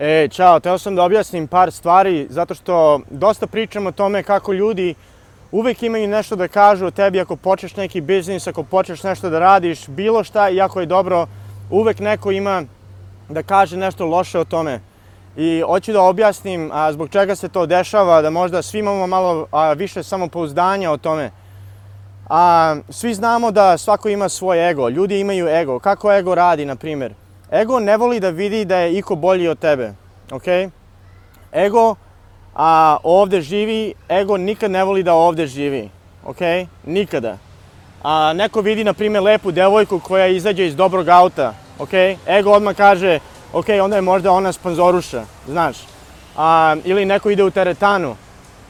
E, čao, teo sam da objasnim par stvari, zato što dosta pričam o tome kako ljudi uvek imaju nešto da kažu o tebi ako počneš neki biznis, ako počneš nešto da radiš, bilo šta, iako je dobro, uvek neko ima da kaže nešto loše o tome. I hoću da objasnim a, zbog čega se to dešava, da možda svi imamo malo a, više samopouzdanja o tome. A, svi znamo da svako ima svoj ego, ljudi imaju ego. Kako ego radi, na primjer? Ego ne voli da vidi da je iko bolji od tebe, ok? Ego a, ovde živi, ego nikad ne voli da ovde živi, ok? Nikada. A neko vidi, na primjer, lepu devojku koja izađe iz dobrog auta, ok? Ego odmah kaže, ok, onda je možda ona sponzoruša, znaš. A, ili neko ide u teretanu,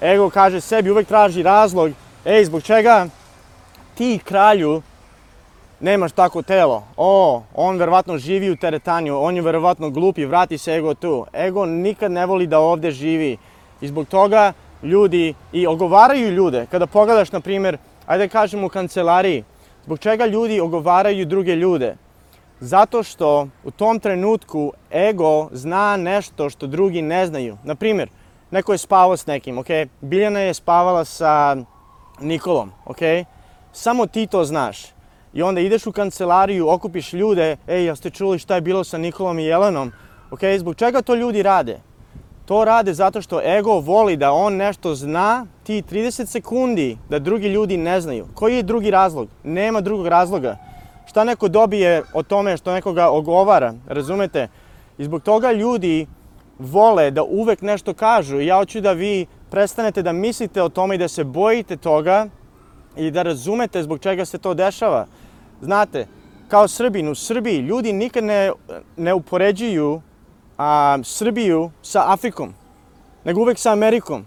ego kaže sebi, uvek traži razlog, ej, zbog čega ti kralju nemaš tako telo, o, on verovatno živi u teretanju, on je verovatno glup i vrati se ego tu. Ego nikad ne voli da ovde živi i zbog toga ljudi i ogovaraju ljude. Kada pogledaš, na primjer, ajde da kažem u kancelariji, zbog čega ljudi ogovaraju druge ljude? Zato što u tom trenutku ego zna nešto što drugi ne znaju. Na primjer, neko je spavao s nekim, ok? Biljana je spavala sa Nikolom, ok? Samo ti to znaš. I onda ideš u kancelariju, okupiš ljude, ej, ste čuli šta je bilo sa Nikolom i Jelenom? Ok, zbog čega to ljudi rade? To rade zato što ego voli da on nešto zna ti 30 sekundi da drugi ljudi ne znaju. Koji je drugi razlog? Nema drugog razloga. Šta neko dobije od tome što nekoga ogovara, razumete? I zbog toga ljudi vole da uvek nešto kažu. Ja hoću da vi prestanete da mislite o tome i da se bojite toga i da razumete zbog čega se to dešava. Znate, kao Srbin u Srbiji, ljudi nikad ne, ne upoređuju a, Srbiju sa Afrikom, nego uvek sa Amerikom.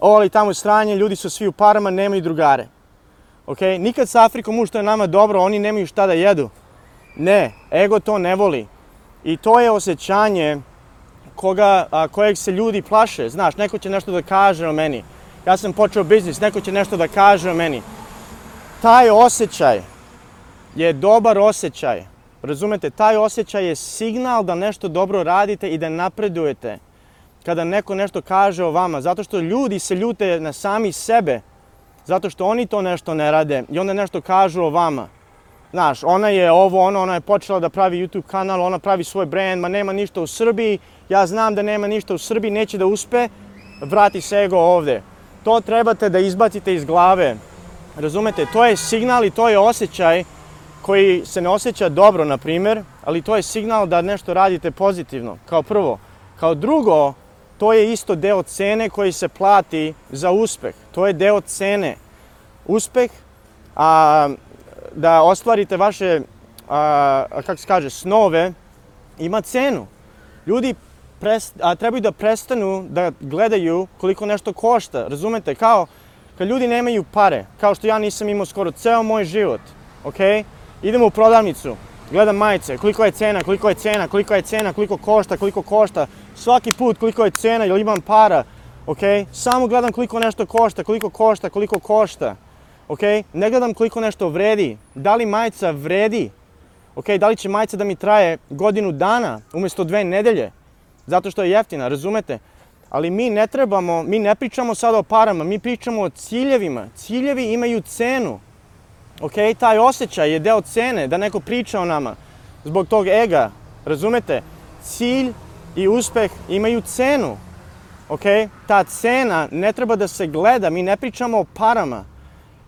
O, ali tamo je stranje, ljudi su svi u parama, nemaju drugare. Ok, nikad sa Afrikom, u što je nama dobro, oni nemaju šta da jedu. Ne, ego to ne voli. I to je osjećanje koga, a, kojeg se ljudi plaše. Znaš, neko će nešto da kaže o meni. Ja sam počeo biznis, neko će nešto da kaže o meni. Taj osjećaj, je dobar osjećaj. Razumete, taj osjećaj je signal da nešto dobro radite i da napredujete. Kada neko nešto kaže o vama, zato što ljudi se ljute na sami sebe, zato što oni to nešto ne rade i onda nešto kažu o vama. Znaš, ona je ovo, ona, ona je počela da pravi YouTube kanal, ona pravi svoj brand, ma nema ništa u Srbiji, ja znam da nema ništa u Srbiji, neće da uspe, vrati se ego ovde. To trebate da izbacite iz glave. Razumete, to je signal i to je osjećaj koji se ne osjeća dobro, na primer, ali to je signal da nešto radite pozitivno, kao prvo. Kao drugo, to je isto deo cene koji se plati za uspeh. To je deo cene. Uspeh, a, da ostvarite vaše, a, kako se kaže, snove, ima cenu. Ljudi prest, a, trebaju da prestanu da gledaju koliko nešto košta. Razumete? Kao kad ljudi nemaju pare, kao što ja nisam imao skoro ceo moj život. Okay? idemo u prodavnicu, gledam majice, koliko je cena, koliko je cena, koliko je cena, koliko košta, koliko košta, svaki put koliko je cena, jel imam para, ok? Samo gledam koliko nešto košta, koliko košta, koliko košta, ok? Ne gledam koliko nešto vredi, da li majica vredi, ok? Da li će majica da mi traje godinu dana umesto dve nedelje, zato što je jeftina, razumete? Ali mi ne trebamo, mi ne pričamo sada o parama, mi pričamo o ciljevima. Ciljevi imaju cenu. Ok, taj osjećaj je deo cene da neko priča o nama. Zbog tog ega, razumete? Cilj i uspeh imaju cenu. Ok, ta cena ne treba da se gleda, mi ne pričamo o parama.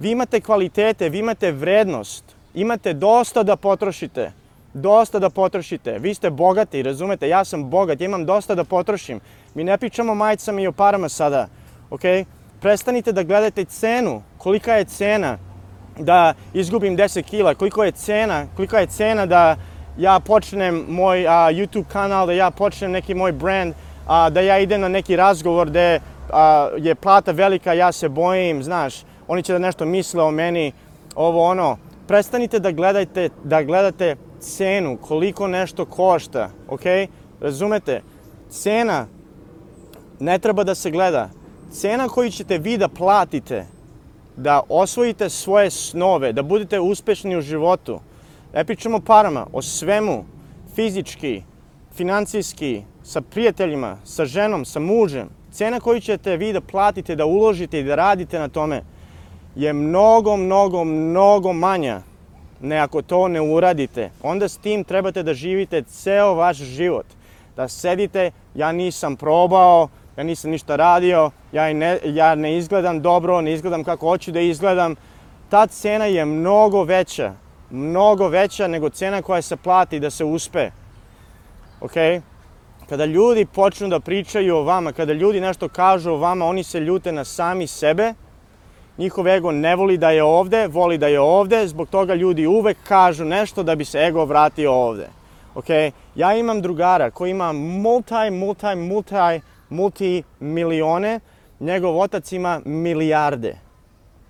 Vi imate kvalitete, vi imate vrednost, imate dosta da potrošite. Dosta da potrošite. Vi ste bogati, razumete? Ja sam bogat, ja imam dosta da potrošim. Mi ne pričamo o majicama i o parama sada. Ok? Prestanite da gledate cenu, kolika je cena da izgubim 10 kila, koliko je cena, koliko je cena da ja počnem moj a, YouTube kanal, da ja počnem neki moj brand, a, da ja idem na neki razgovor gde a, je plata velika, ja se bojim, znaš, oni će da nešto misle o meni, ovo ono. Prestanite da gledajte, da gledate cenu, koliko nešto košta, ok? Razumete? Cena ne treba da se gleda. Cena koju ćete vi da platite da osvojite svoje snove, da budete uspešni u životu. Ne pričamo parama, o svemu, fizički, financijski, sa prijateljima, sa ženom, sa mužem. Cena koju ćete vi da platite, da uložite i da radite na tome je mnogo, mnogo, mnogo manja ne ako to ne uradite. Onda s tim trebate da živite ceo vaš život. Da sedite, ja nisam probao, ja nisam ništa radio, ja ne, ja ne izgledam dobro, ne izgledam kako hoću da izgledam. Ta cena je mnogo veća, mnogo veća nego cena koja se plati da se uspe. Ok? Kada ljudi počnu da pričaju o vama, kada ljudi nešto kažu o vama, oni se ljute na sami sebe. Njihov ego ne voli da je ovde, voli da je ovde, zbog toga ljudi uvek kažu nešto da bi se ego vratio ovde. Ok? Ja imam drugara koji ima multi, multi, multi multimilione, njegov otac ima milijarde.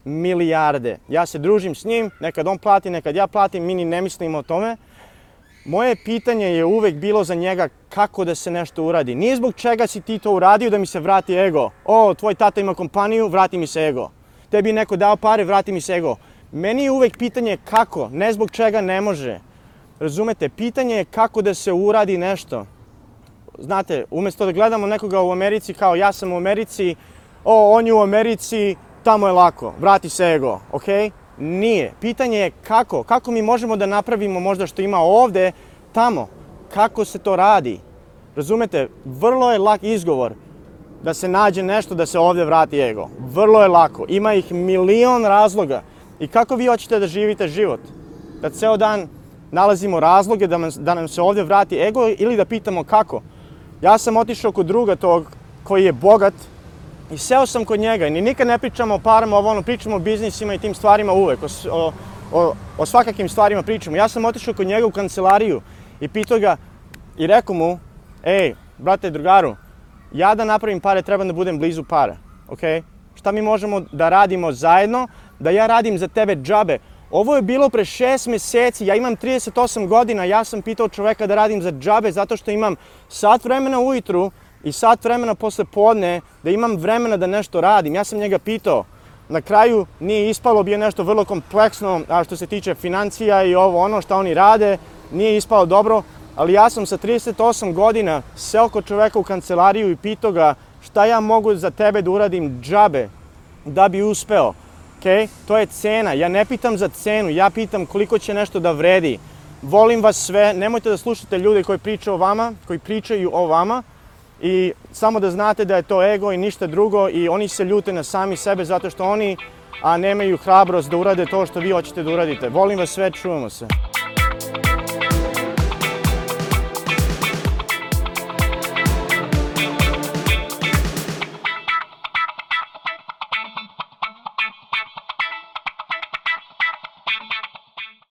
Milijarde. Ja se družim s njim, nekad on plati, nekad ja platim, mi ni ne mislimo o tome. Moje pitanje je uvek bilo za njega kako da se nešto uradi. Nije zbog čega si ti to uradio da mi se vrati ego. O, tvoj tata ima kompaniju, vrati mi se ego. Tebi neko dao pare, vrati mi se ego. Meni je uvek pitanje kako, ne zbog čega ne može. Razumete, pitanje je kako da se uradi nešto. Znate, umesto da gledamo nekoga u Americi kao ja sam u Americi, o, on je u Americi, tamo je lako, vrati se ego, ok? Nije. Pitanje je kako, kako mi možemo da napravimo možda što ima ovde, tamo. Kako se to radi? Razumete, vrlo je lak izgovor da se nađe nešto da se ovde vrati ego. Vrlo je lako. Ima ih milion razloga. I kako vi hoćete da živite život? Da ceo dan nalazimo razloge da, man, da nam se ovde vrati ego ili da pitamo kako? Ja sam otišao kod druga tog koji je bogat i seo sam kod njega. Ni nikad ne pričamo o parama, ovo ono, pričamo o biznisima i tim stvarima uvek, o, o, o svakakim stvarima pričamo. Ja sam otišao kod njega u kancelariju i pitao ga i rekao mu, ej, brate, drugaru, ja da napravim pare, trebam da budem blizu para, ok? Šta mi možemo da radimo zajedno, da ja radim za tebe džabe, Ovo je bilo pre šest meseci, ja imam 38 godina, ja sam pitao čoveka da radim za džabe zato što imam sat vremena ujutru i sat vremena posle podne da imam vremena da nešto radim. Ja sam njega pitao, na kraju nije ispalo, bio nešto vrlo kompleksno, a što se tiče financija i ovo ono što oni rade, nije ispalo dobro, ali ja sam sa 38 godina seo kod čoveka u kancelariju i pitao ga šta ja mogu za tebe da uradim džabe da bi uspeo ok? To je cena. Ja ne pitam za cenu, ja pitam koliko će nešto da vredi. Volim vas sve, nemojte da slušate ljude koji pričaju o vama, koji pričaju o vama i samo da znate da je to ego i ništa drugo i oni se ljute na sami sebe zato što oni a nemaju hrabrost da urade to što vi hoćete da uradite. Volim vas sve, čujemo se.